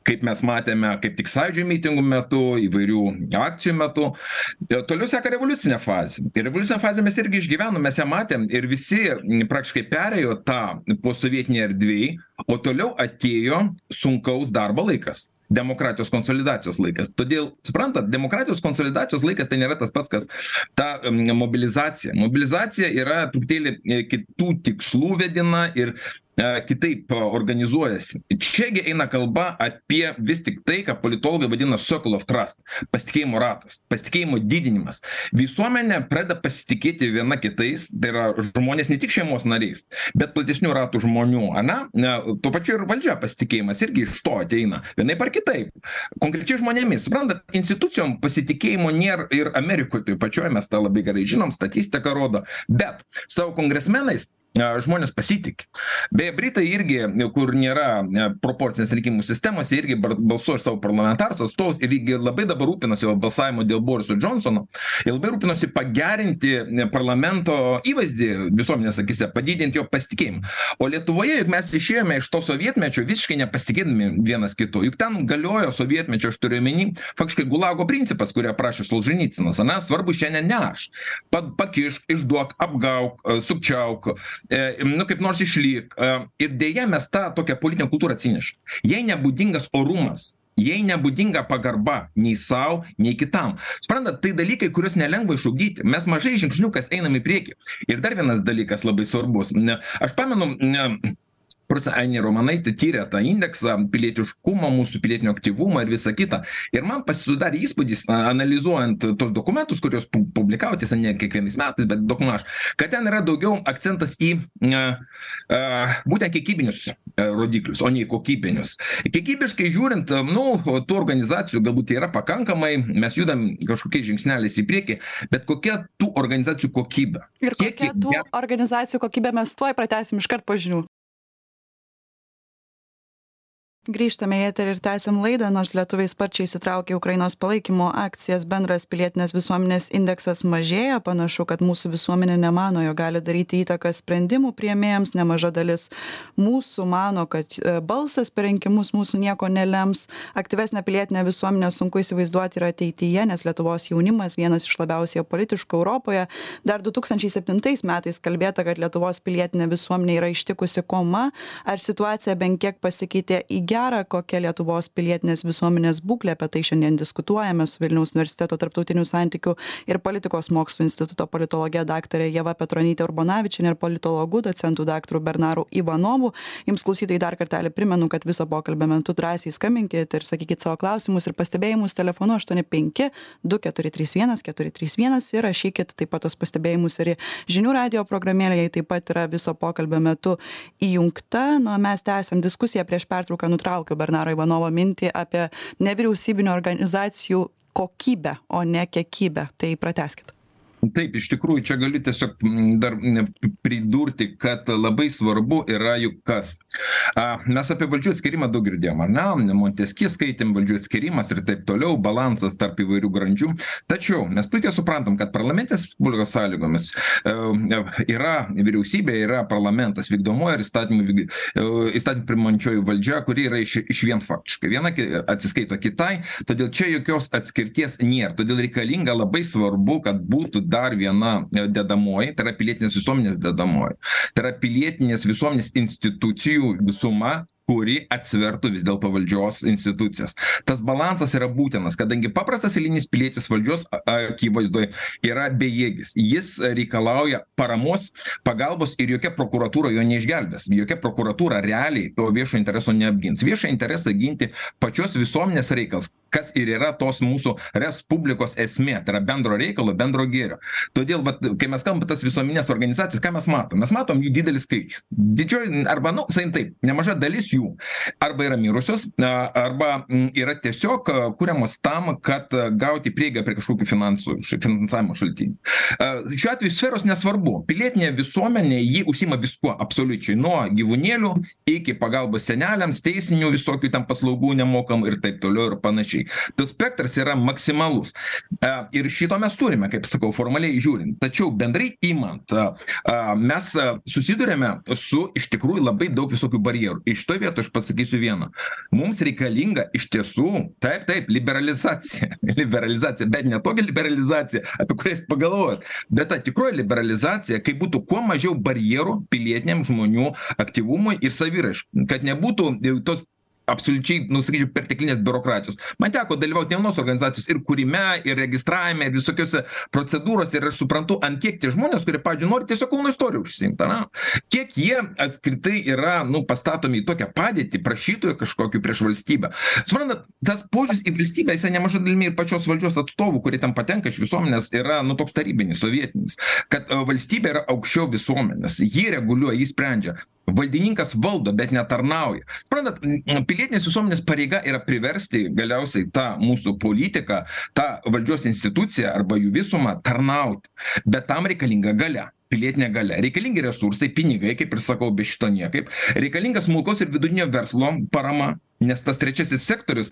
kaip mes matėme, kaip tik sąjūdžio mitingų metu, įvairių akcijų metu. E, Toliau seka revoliucinė fazė. Ir revoliucinę fazę mes irgi išgyvenom, mes ją matėm ir visi praktiškai perėjo tą posovietinį erdvėj, o toliau atėjo sunkaus darbo laikas demokratijos konsolidacijos laikas. Todėl, suprantat, demokratijos konsolidacijos laikas tai nėra tas pats, kas ta mobilizacija. Mobilizacija yra truputėlį e, kitų tikslų vedina ir e, kitaip organizuojasi. Čiagi eina kalba apie vis tik tai, ką politologai vadina circle of trust - pasitikėjimo ratas, pasitikėjimo didinimas. Visuomenė pradeda pasitikėti viena kitais, tai yra žmonės ne tik šeimos nariais, bet platesnių ratų žmonių, ane? Ne, Tuo pačiu ir valdžia pasitikėjimas irgi iš to ateina, vienaip ar kitaip. Konkrečiai žmonėmis, suprantat, institucijom pasitikėjimo nėra ir Amerikoje, tai pačioje mes tą labai gerai žinom, statistika rodo, bet savo kongresmenais a, žmonės pasitikė. Beje, Britai irgi, kur nėra e, proporcinės rinkimų sistemos, jie irgi balsuoja už savo parlamentarus atstovus ir irgi labai dabar rūpinosi va, balsavimu dėl Boriso Johnsono. Jie labai rūpinosi pagerinti e, parlamento įvaizdį visuomenės akise, padidinti jo pasitikėjimą. O Lietuvoje juk mes išėjome iš to sovietmečio visiškai nepasitikėdami vienas kitu. Juk ten galiojo sovietmečio, aš turiu omeny, faktiškai gulago principas, kurį aprašė Solžanycinas. Na, svarbu šiandien ne aš. Pa, pakišk, išduok, apgauk, e, sukčiauk, nu kaip nors išlyk. E, ir dėja mes tą tokią politinę kultūrą atsinešam. Jei nebūdingas orumas, jai nebūdinga pagarba nei sau nei kitam suprantat tai dalykai kuriuos nelengva išugdyti mes mažais žingsniukais einam į priekį ir dar vienas dalykas labai svarbus ne aš pamenu ne profesorė ainė ramonaitė tyrė tą indeksą pilietiškumo mūsų pilietinio aktyvumo ir visa kita ir man susidarė įspūdis analizuojant tuos dokumentus kuriuos pu publikavo tiesa ne kiekvienais metais bet daugmaž kad ten yra daugiau akcentas į a a būtent kiekybinius rodiklius o ne į kokybinius kiekybiškai žiūrint nu tų organizacijų galbūt yra pakankamai mes judam kažkokiais žingsneliais į priekį bet kokia tų organizacijų kokybė ir kokia tų organizacijų kokybė mes tuoj pratęsim iškart po žinių grįžtame į eterį ir tęsiam laidą nors lietuviai sparčiai įsitraukia į ukrainos palaikymo akcijas. Bendras pilietinės visuomenės indeksas mažėja. Panašu kad mūsų visuomenė nemano jog gali daryti įtaką sprendimų priėmėjams. Nemaža dalis mūsų mano kad balsas per rinkimus mūsų nieko nelems. Aktyvesnę pilietinę visuomenę sunku įsivaizduoti ir ateityje nes lietuvos jaunimas vienas iš labiausiai apolitiškų europoje. Dar du tūkstančiai septintais metais kalbėta kad lietuvos pilietinę visuomenę yra ištikusi koma. Ar situacija bent kiek pasikeitė į gera kokia lietuvos pilietinės visuomenės būklė apie tai šiandien diskutuojame su vilniaus universiteto tarptautinių santykių ir politikos mokslų instituto politologe daktare ieva petronyte urbonavičiene ir politologu docentu daktaru bernaru ivanovu. Jums klausytojai dar kartelį primenu kad viso pokalbio metu drąsiai skambinkit ir sakykit savo klausimus ir pastebėjimus telefonu aštuoni penki du keturi trys vienas keturi trys vienas ir rašykit taip pat tuos pastebėjimus ir į žinių radijo programėlę. Ji taip pat yra viso pokalbio metu įjungta. Na o mes tęsiam diskusiją. Prieš pertrauką nutraukiau bernaro ivanovo mintį apie nevyriausybinių organizacijų kokybę o ne kiekybę. Tai pratęskit taip iš tikrųjų čia galiu tiesiog dar pridurti kad labai svarbu yra juk kas. A mes apie valdžių atskyrimą daug girdėjom ar ne? Monteskjė skaitėm valdžių atskyrimas ir taip toliau balansas tarp įvairių grandžių. Tačiau mes puikiai suprantam kad parlamentinės respublikos sąlygomis yra vyriausybė yra parlamentas vykdomoji ir įstatymų įstatymų priimančioji valdžia kuri yra iš išvien faktiškai. Viena atsiskaito kitai todėl čia jokios atskirties nėr todėl reikalinga labai svarbu kad būtų dar viena dedamoji tai yra pilietinės visuomenės dedamoji. Tai yra pilietinės visuomenės institucijų visuma kuri atsvertų vis dėlto valdžios institucijas. Tas balansas yra būtinas kadangi paprastas eilinis pilietis valdžios akivaizdoj yra bejėgis. Jis reikalauja paramos pagalbos ir jokia prokuratūra jo neišgelbės. Jokia prokuratūra realiai to viešo intereso neapgins. Viešą interesą ginti pačios visuomenės reikalas kas ir yra tos mūsų respublikos esmė tai yra bendro reikalo bendro gėrio. Todėl vat kai mes kalbam tas visuomenines organizacijas ką mes matom? Mes matom jų didelį skaičių. Didžioji arba nu sakykim taip nemaža dalis jų arba yra mirusios arba yra tiesiog kuriamos tam kad gauti prieigą prie kažkokių finansų finansavimo šaltinių. Šiuo atveju sferos nesvarbu. Pilietinė visuomenė ji užsiima viskuo absoliučiai. Nuo gyvūnėlių iki pagalbos seneliams teisinių visokių ten paslaugų nemokamų ir taip toliau ir panašiai tas spektras yra maksimalus. Ir šito mes turime kaip sakau formaliai žiūrint. Tačiau bendrai imant mes susiduriame su iš tikrųjų labai daug visokių barjerų. Ir šitoj vietoj aš pasakysiu viena mums reikalinga iš tiesų taip taip liberalizacija. Liberalizacija bet ne tokia liberalizacija apie kurią jūs pagalvojot bet ta tikroji liberalizacija kai būtų kuo mažiau barjerų pilietiniam žmonių aktyvumui ir saviraiškai. Kad nebūtų tos absoliučiai nu sakyčiau perteklinės biurokratijos. Man teko dalyvaut ne vienos organizacijos ir kūrime ir registravime ir visokiose procedūrose ir aš suprantu ant kiek tie žmonės kurie pavyzdžiui nori tiesiog kauno istorija užsiimt ane kiek jie apskritai yra nu pastatomi į tokią padėtį prašytojų kažkokių prieš valstybę. Suprantat tas požiūris į valstybę jisai nemaža dalimi ir pačios valdžios atstovų kurie ten patenka iš visuomenės yra nu toks tarybinis sovietinis kad valstybė yra aukščiau visuomenės. Ji reguliuoja ji sprendžia. Valdininkas valdo bet netarnauja. Suprantat pilietinės visuomenės pareiga yra priversti galiausiai tą mūsų politiką tą valdžios instituciją arba jų visumą tarnauti. Bet tam reikalinga galia pilietinė galia. Reikalingi resursai pinigai kaip ir sakau be šito niekaip. Reikalinga smulkaus ir vidutinio verslo parama nes tas trečiasis sektorius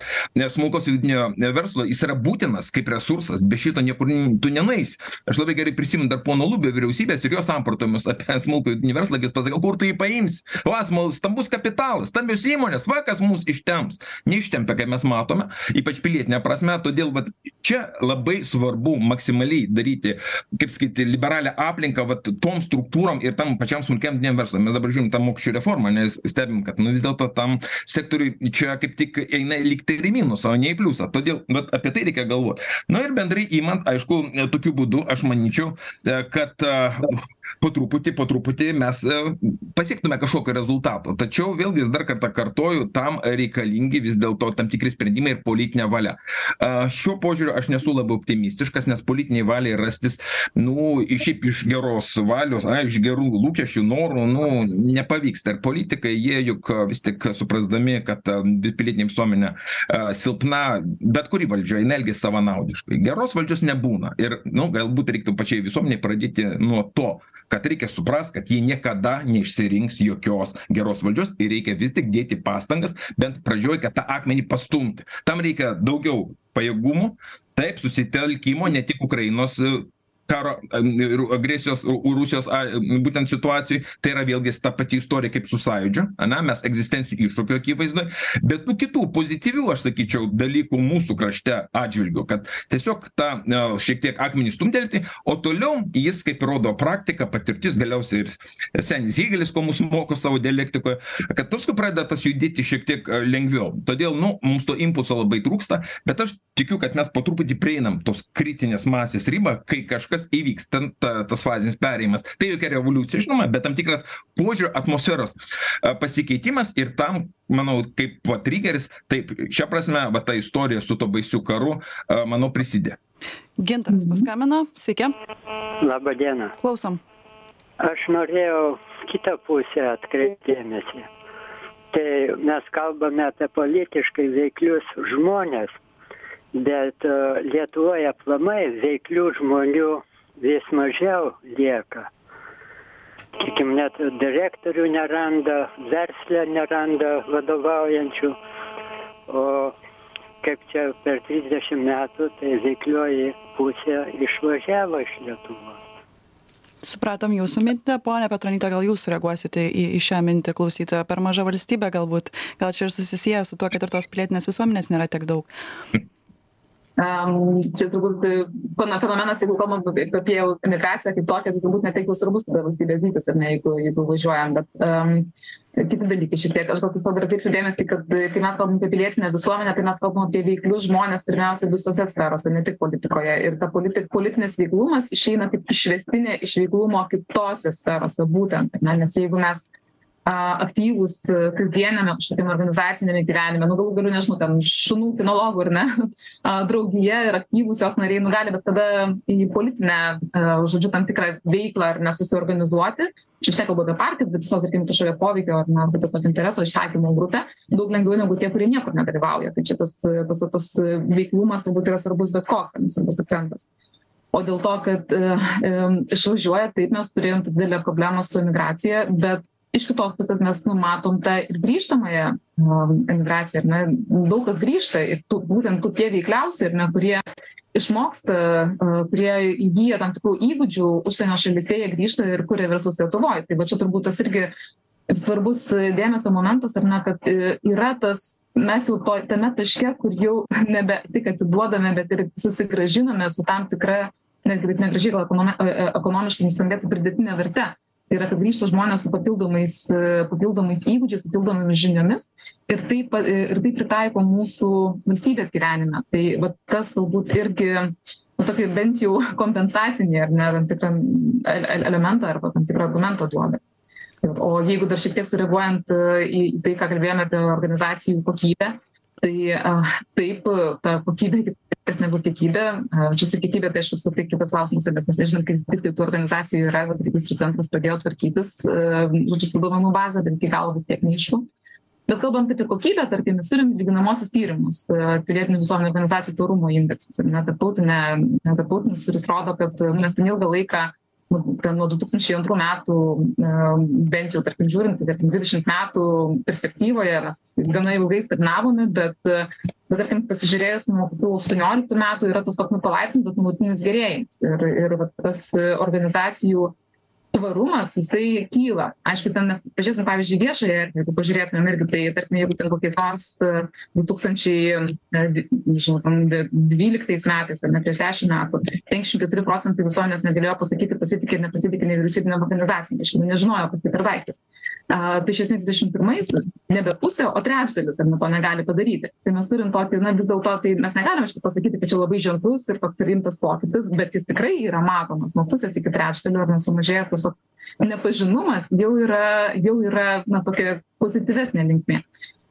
smulkaus vidutinio verslo jis yra būtinas kaip resursas be šito niekur tu nenueisi. Aš labai gerai prisimenu dar pono lubio vyriausybės ir jo samprotavimus apie smulkų vidutinį verslą kai jis pasakė o kur tu jį paimsi? Va smal stambus kapitalas stambios įmonės va kas mus ištemps. Neištempia kaip mes matome ypač pilietine prasme todėl vat čia labai svarbu maksimaliai daryti kaip sakyti liberalią aplinką vat tom struktūrom ir tam pačiam smulkiam vidutiniam verslui. Mes dabar žiūrim tą mokesčių reformą nes stebim kad nu vis dėlto tam sektoriui čia kaip tik eina lyg tai ir į minusą o ne į pliusą. Todėl vat apie tai reikia galvot. Na ir bendrai imant aišku tokiu būdu aš manyčiau kad po truputį po truputį mes pasiektume kažkokio rezultato. Tačiau vėlgi dar kartą kartoju tam reikalingi vis dėlto tam tikri sprendimai ir politinė valia. A šiuo požiūriu aš nesu labai optimistiškas nes politinei valiai rastis nu šiaip iš geros valios a iš gerų lūkesčių norų nu nepavyksta. Ir politikai jie juk vis tik suprasdami kad pilietinė visuomenė a silpna bet kuri valdžia jinai elgiasi savanaudiškai. Geros valdžios nebūna. Ir nu galbūt reiktų pačiai visuomenei pradėti nuo to kad reikia suprast kad jie niekada neišsirinks jokios geros valdžios ir reikia vis tik dėti pastangas bent pradžioj kad tą akmenį pastumti. Tam reikia daugiau pajėgumų taip susitelkimo ne tik ukrainos karo ir agresijos rusijos būtent situacijoj tai yra vėlgi ta pati istorija kaip su sąjūdžiu ane mes egzistencinių iššūkių akivaizdoj bet tų kitų pozityvių aš sakyčiau dalykų mūsų krašte atžvilgiu kad tiesiog tą šiek tiek akmenį stumtelti o toliau jis kaip rodo praktika patirtis galiausiai ir senis hėgelis ko mus moko savo dialektikoje kad paskui pradeda tas judėti šiek tiek lengviau. Todėl nu mums to impulso labai trūksta bet aš tikiu kad mes po truputį prieinam tos kritinės masės ribą kai kažkas kas įvyks ten ta tas fazinis perėjimas. Tai jokia revoliucija žinoma bet tam tikras požiūrio atmosferos pasikeitimas ir tam manau kaip va trigeris taip šia prasme va ta istorija su tuo baisiu karu manau prisidėjo gintaras paskambino. Sveiki. Laba diena klausom. Aš norėjau kitą pusę atkreipt dėmesį. Tai mes kalbame apie politiškai veiklius žmones bet lietuvoj aplamai veiklių žmonių vis mažiau lieka. Sakykim net direktorių neranda versle neranda vadovaujančių. O kaip čia per trisdešim metų tai veiklioji pusė išvažiavo iš lietuvos. Supratom jūsų mintį. Ponia petronyte gal jūs sureaguosite į į šią mintį klausytojo per maža valstybė galbūt. Gal čia ir susisieja su tuo kad ir tos pilietinės visuomenės nėra tiek daug Um, čia turbūt fenomenas, jeigu kalbam apie, apie imigraciją kaip tokią, tai turbūt netaip jau svarbus tada valstybės dydis, ar ne, jeigu, jeigu važiuojam, bet um, kiti dalykai šiek tiek. Aš gal tiesiog dar atkreipsiu dėmesį, kad kai mes kalbam apie pilietinę visuomenę, tai mes kalbam apie veiklius žmonės pirmiausia visose sferose, ne tik politikoje. Ir ta politi politinis veiklumas išeina kaip išvestinė iš veiklumo kitose sferose būtent. Ne? Nes jeigu mes aktyvūs kasdieniame kažkokiame organizaciniame gyvenime, nu galų galiu, nežinau, ten šunų kinologų ar ne, draugija ir aktyvūs jos nariai, nu gali bet tada į politinę, žodžiu, tam tikrą veiklą ar nesusiorganizuoti, čia nekalbu apie partijas, bet tiesiog, tarkim, kažkokio poveikio ar ne, arba tiesiog intereso išsakymo grupę, daug lengviau negu tie, kurie niekur nedalyvauja. Tai čia tas, tas, tas veiklumas turbūt yra svarbus bet koks, svarbus akcentas. O dėl to, kad e, e, išvažiuoja, taip mes turėjom didelę problemą su imigracija, bet iš kitos pusės mes nu matom tą ir grįžtamąją emigraciją ar ne? Daug kas grįžta ir tų būtent tų tie veikliausi ar ne kurie išmoksta kurie įgyja tam tikrų įgūdžių užsienio šalyse jie grįžta ir kuria verslus lietuvoj. Tai va čia turbūt tas irgi svarbus dėmesio momentas ar ne kad yra tas mes jau to tame taške kur jau nebe tik atiduodame bet ir susigrąžiname su tam tikra netgi taip negražiai gal ekonomi ekonomiškai nuskambėtų pridėtine verte tai yra kad grįžta žmonės su papildomais papildomais įgūdžiais papildomomis žiniomis ir tai pa ir tai pritaiko mūsų valstybės gyvenime. Tai vat tas galbūt irgi nu tokį bent jau kompensacinį ar ne tam tikrą el elementą arba tam tikrą argumentą duoda. O jeigu dar šiek tiek sureaguojant į tai ką kalbėjome apie organizacijų kokybę tai taip ta kokybė kad negu kiekybė čia su kiekybe tai aišku apskritai kitas klausimas nes mes nežinom kaip tiksliai tų organizacijų yra vat registrų centras pradėjo tvarkytis žodžiu su duomenų baze bet iki galo vis tiek neaišku. Bet kalbant apie kokybę tarkim mes turim lyginamuosius tyrimus pilietinių visuomenių organizacijų tvarumo indeksas ar ne tarptautinė tarptautinis kuris rodo kad mes ten ilgą laiką ten nuo du tūkstančiai antrų metų bent jau tarkim žiūrint tai tarkim dvidešimt metų perspektyvoje mes gana ilgai stagnavome bet bet tarkim pasižiūrėjus nuo kokių aštuonioliktų metų yra tas toks nu palaipsnis bet nuolatinis gerėjimas. Ir ir vat tas organizacijų tvarumas jisai kyla. Aišku ten mes pažiūrėsim pavyzdžiui viešąją erdvę jeigu pažiūrėtumėm irgi tai tarkim jeigu ten kokiais nors du tūkstančiai nežinau ten dvyliktais metais ar ne prieš dešim metų penkiasdešim keturi procentai visuomenės negalėjo pasakyti pasitiki ar nepasitiki nevyriausybinėm organizacijom reiškia nežinojo kas tai per daiktas. A tai iš esmės dvidešim pirmais nebe pusė o trečdalis ar ne to negali padaryti. Tai mes turim tokį na vis dėlto tai mes negalim aišku pasakyti kad čia labai ženklus ir toks rimtas pokytis bet jis tikrai yra matomas nuo pusės iki trečdalio ar ne sumažėja tas toks nepažinumas jau yra jau yra na tokia pozityvesnė linkmė.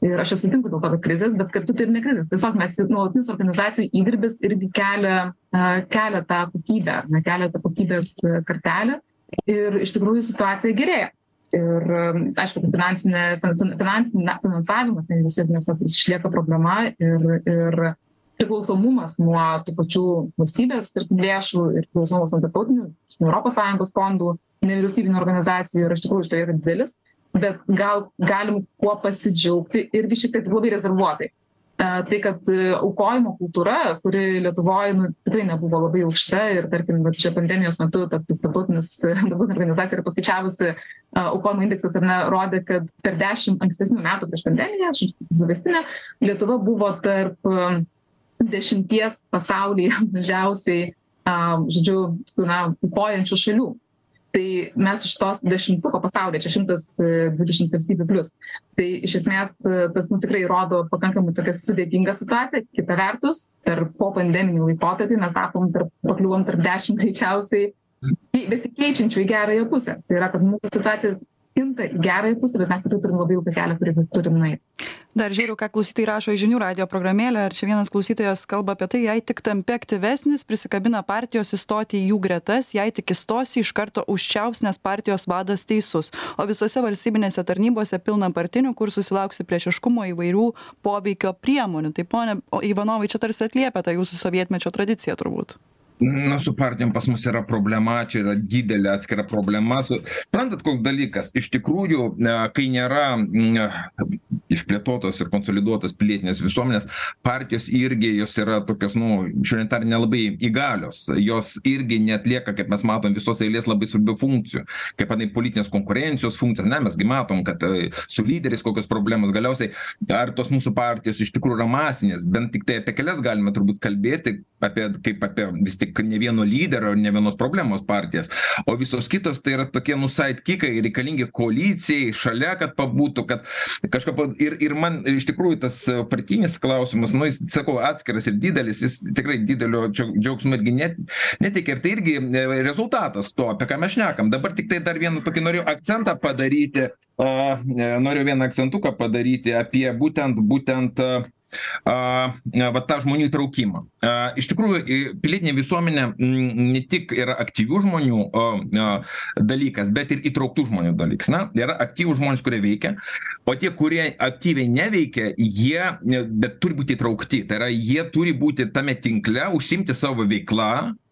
Ir aš nesutinku dėl to kad krizės bet kartu tai ir ne krizės. Tiesiog mes nuolatinis organizacijų įdirbis irgi kelia kelia tą kokybę ne kelia tą kokybės kartelę. Ir iš tikrųjų situacija gerėja. Ir aišku kad finansinė fin finansinė finansavimas nevyriausybinis sektorius išlieka problema ir ir priklausomumas nuo tų pačių valstybės lėšų ir priklausomumas nuo tarptautinių sąjungos fondų nevyriausybinių organizacijų yra iš tikrųjų šitoj vietoj didelis bet gal galim kuo pasidžiaugti irgi šiek tiek labai rezervuotai. Tai kad aukojimo kultūra kuri lietuvoj nu tikrai nebuvo labai aukšta ir tarkim vat čia pandemijos metu ta tarptautinis tarptautinė organizacija yra paskaičiavusi aukojimo indeksas ar ne rodė kad per dešim ankstesnių metų prieš pandemiją suvestinę lietuva buvo tarp dešimties pasaulyje mažiausiai žodžiu na aukojančių šalių tai mes iš tos dešimtuko pasaulyje čia šimtas dvidešimt valstybių plius. Tai iš esmės tas nu tikrai rodo pakankamai tokią sudėtingą situaciją kita vertus per popandeminį laikotarpį mes tapom tarp pakliuvom tarp dešim greičiausiai besikeičiančių į gerąją pusę. Tai yra kad mūsų situacija kinta į gerąją pusę bet mes tikrai turim labai ilgą kelią kurį turim nueit dar žiūriu ką klausytojai rašo į žinių radijo programėlę. Ir čia vienas klausytojas kalba apie tai jei tik tampi aktyvesnis prisikabina partijos įstoti į jų gretas jei tik įstosi iš karto užčiaups nes partijos vadas teisus. O visose valstybinėse tarnybose pilna partinių kur susilauksi priešiškumo įvairių poveikio priemonių. Tai pone ivanovai čia tarsi atliepia tą jūsų sovietmečio tradiciją turbūt nu su partijom pas mus yra problema čia yra didelė atskira problema su suprantat koks dalykas? Iš tikrųjų kai nėra išplėtotos ir konsoliduotos pilietinės visuomenės partijos irgi jos yra tokios nu švelniai tariant nelabai įgalios. Jos irgi neatlieka kaip mes matom visos eilės labai svarbių funkcijų. Kaip anei politinės konkurencijos funkcijas ne mes gi matom kad su lyderiais kokios problemos. Galiausiai ar tos mūsų partijos iš tikrųjų yra masinės? Bent tiktai apie kelias galime turbūt kalbėti apie kaip apie vis tik ne vieno lyderio ne vienos problemos partijas o visos kitos tai yra tokie nu saidkikai reikalingi koalicijai šalia kad pabūtų kad kažką ir ir man iš tikrųjų tas partinis klausimas nu jis sakau atskiras ir didelis jis tikrai didelio džiaugsmo irgi net neteikia ir tai irgi rezultatas to apie ką mes šnekam. Dabar tiktai dar vieną tokį norėjau akcentą padaryti a noriu vieną akcentuką padaryti apie būtent būtent a va tą žmonių įtraukimą. A iš tikrųjų pilietinė visuomenė ne tik yra aktyvių žmonių o a dalykas bet ir įtrauktų žmonių dalykas na yra aktyvūs žmonės kurie veikia o tie kurie aktyviai neveikia jie bet turi būti įtraukti. Tai yra jie turi būti tame tinkle užsiimti savo veikla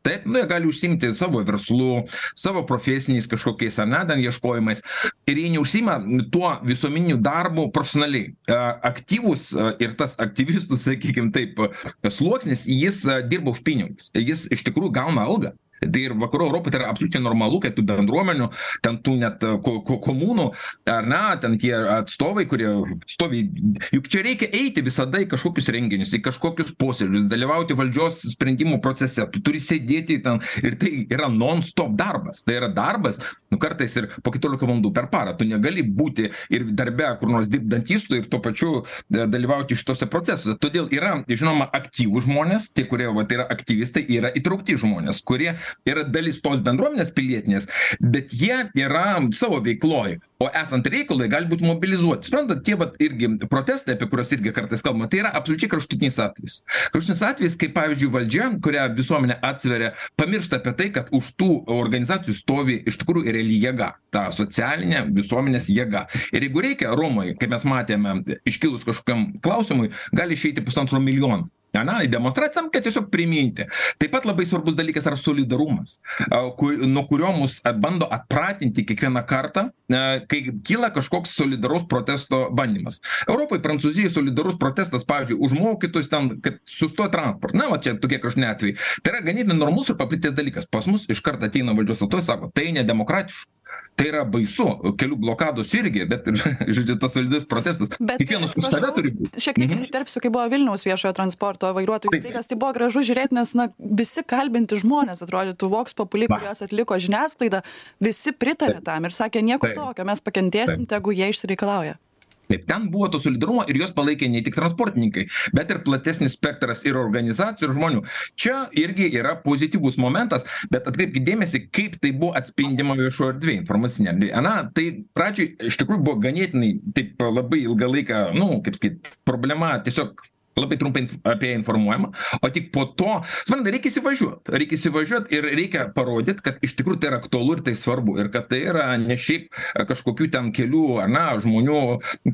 taip nu jie gali užsiimti savo verslu savo profesiniais kažkokiais ar ne ten ieškojimais. Ir jie neužsiima tuo visuomeniniu darbu profesionaliai. Aktyvūs ir tas aktyvistų sakykim taip sluoksnis jis dirba už pinigus. Jis iš tikrųjų gauna algą tai ir vakarų europoj tai yra absoliučiai normalu kad tų bendruomenių ten tų net ko ko komunų ar ne ten tie atstovai kurie stovi juk čia reikia eiti visada į kažkokius renginius į kažkokius posėdžius dalyvauti valdžios sprendimų procese tu turi sėdėti ten ir tai yra non stop darbas. Tai yra darbas nu kartais ir po keturiolika valandų per parą. Tu negali būti ir darbe kur nors dirbt dantistu ir tuo pačiu dalyvauti šituose procesuose. Todėl yra žinoma aktyvūs žmonės tie kurie vat yra aktyvistai yra įtraukti žmonės kurie yra dalis tos bendruomenės pilietinės bet jie yra savo veikloj o esant reikalui gali būt mobilizuoti. Suprantat tie vat irgi protestai apie kuriuos irgi kartais kalbama tai yra absoliučiai kraštutinis atvejis. Kraštutinis atvejis kai pavyzdžiui valdžia kurią visuomenė atsveria pamiršta apie tai kad už tų organizacijų stovi iš tikrųjų reali jėga ta socialinė visuomenės jėga. Ir jeigu reikia romoj kaip mes matėme iškilus kažkokiam klausimui gali išeiti pusantro milijono ane tam kad tiesiog priminti. Taip pat labai svarbus dalykas yra solidarumas a ku nuo kurio mus bando atpratinti kiekvieną kartą a kai kyla kažkoks solidaraus protesto bandymas. Europoj prancūzijoj solidarus protestas pavyzdžiui už mokytojus ten kad sustojo transportas na va čia tokie kraštutiniai atvejai. Tai yra ganėtinai normalus ir paplitęs dalykas. Pas mus iškart ateina valdžios atstovai sako tai nedemokratiška tai yra baisu kelių blokados irgi bet ir žodžiu tas solidus protestas. Kiekvienas už save turi būt. šiek tiek įsiterpsiu kai buvo vilniaus viešojo transporto vairuotojų streikas tai buvo gražu žiūrėt nes na visi kalbinti žmonės atrodytų voks populi kuriuos atliko žiniasklaida visi pritarė tam ir sakė nieko tokio mes pakentėsim tegu jie išsireikalauja taip ten buvo to solidarumo ir juos palaikė ne tik transportininkai bet ir platesnis spektras ir organizacijų ir žmonių. Čia irgi yra pozityvus momentas bet atkreipkit dėmesį kaip tai buvo atspindima viešoj erdvėj informacinėj erdvėj ana tai pradžioj iš tikrųjų buvo ganėtinai taip labai ilgą laiką nu kaip sakyt problema tiesiog labai trumpai apie ją informuojama. O tik po to suprantat reikia įsivažiuot. Reikia įsivažiuot ir reikia parodyt kad iš tikrųjų tai yra aktualu ir tai svarbu. Ir kad tai yra ne šiaip kažkokių ten kelių ar na žmonių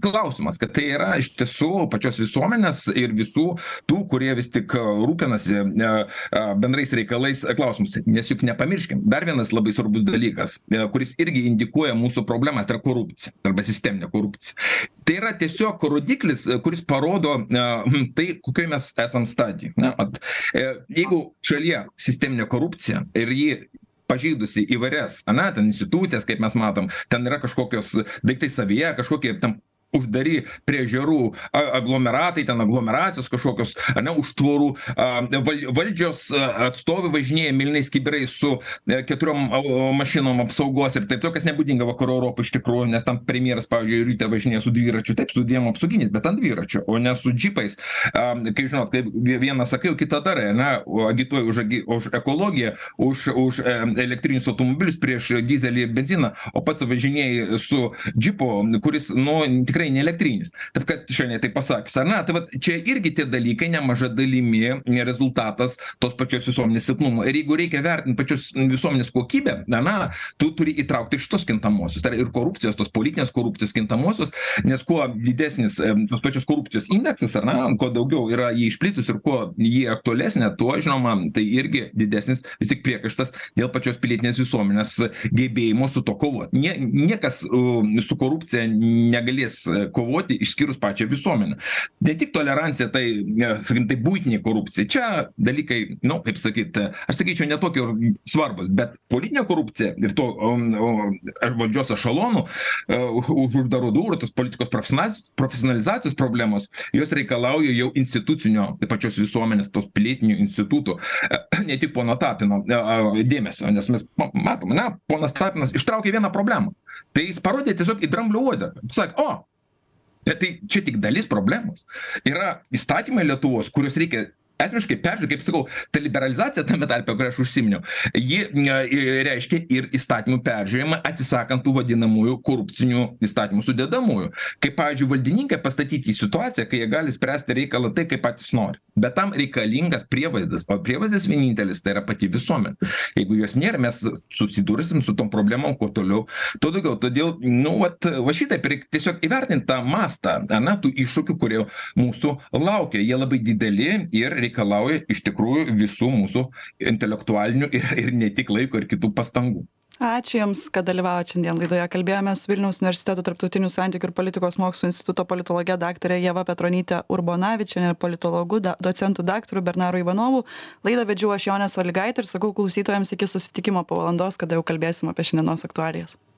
klausimas kad tai yra iš tiesų pačios visuomenės ir visų tų kurie vis tik rūpinasi e, e, bendrais reikalais klausimas nes juk nepamirškim dar vienas labai svarbus dalykas e, kuris irgi indikuoja mūsų problemas tai yra korupcija arba sisteminė korupcija. Tai yra tiesiog rodiklis kuris parodo tai kokioj mes esam stadijoj ne? Vat e, jeigu šalyje sisteminė korupcija ir ji pažeidusi įvairias ane ten institucijas kaip mes matom ten yra kažkokios daiktai savyje kažkokie ten uždari prie ežerų a aglomeratai ten aglomeracijos kažkokios ane už tvorų. A val valdžios atstovai važinėja mėlynais kibirais su e, keturiom mašinom apsaugos ir taip toliau kas nebūdinga vakarų europai iš tikrųjų nes ten premjeras pavyzdžiui ryte važinėja su dviračiu taip su dviem apsauginiais bet ant dviračio o ne su džipais. A kaip žinot kaip vieną sakai o kitą darai ane agituoji už agi už ekologiją už už e elektrinius automobilius prieš dyzelį ir benziną o pats važinėji su džipu kuris nu tikrai tikrai ne elektrinis. Taip kad švelniai taip pasakius ar ne? Tai vat čia irgi tie dalykai nemaža dalimi rezultatas tos pačios visuomenės silpnumo. Ir jeigu reikia vertint pačios visuomenės kokybę na na tu turi įtraukti ir šituos kintamuosius tai ir korupcijos tos politinės korupcijos kintamuosius nes kuo didesnis tos pačios korupcijos indeksas ar ne kuo daugiau yra ji išplitus ir kuo ji aktualesnė tuo žinoma tai irgi didesnis vis tik priekaištas dėl pačios pilietinės visuomenės gebėjimo su tuo kovot. Nie niekas su korupcija negalės kovoti išskyrus pačią visuomenę. Ne tik tolerancija tai sakykim taip buitinė korupcija. Čia dalykai nu kaip sakyt aš sakyčiau ne tokie svarbūs bet politinė korupcija ir to valdžios ešalonų už uždarų durų tos politikos profesionaliz profesionalizacijos problemos jos reikalauja jau institucinio pačios visuomenės tos pilietinių institutų ne tik pono tapino dėmesio nes mes matom ane ponas tapinas ištraukė vieną problemą. Tai jis parodė tiesiog į dramblio uodegą. Sakė o bet tai čia tik dalis problemos. Yra įstatymai lietuvos kuriuos reikia esmiškai peržiūrėt kaip sakau ta liberalizacija tame tarpe kurią aš užsiminiau ji reiškia ir įstatymų peržiūrėjimą atsisakant tų vadinamųjų korupcinių įstatymų sudedamųjų. Kaip pavyzdžiui valdininkai pastatyti į situaciją kai jie gali spręsti reikalą taip kaip patys nori. Bet tam reikalingas prievaizdas o prievaizdas vienintelis tai yra pati visuomenė. Jeigu jos nėra mes susidursim su tom problemom kuo toliau tuo daugiau. Todėl nu vat va šitaip reik tiesiog įvertint tą mastą ane tų iššūkių kurie mūsų laukia. Jie labai dideli ir reikalauja iš tikrųjų visų mūsų intelektualinių ir ir ne tik laiko ir kitų pastangų. Ačiū jums kad dalyvavot šiandien laidoje. Kalbėjomės su vilniaus universiteto tarptautinių santykių ir politikos mokslų instituto politologe daktare ieva petronyte urbonavičiene ir politologu da docentu daktaru bernaru ivanovu. Laidą vedžiau aš jonė salygaitė ir sakau klausytojams iki susitikimo po valandos kada jau kalbėsim apie šiandienos aktualijas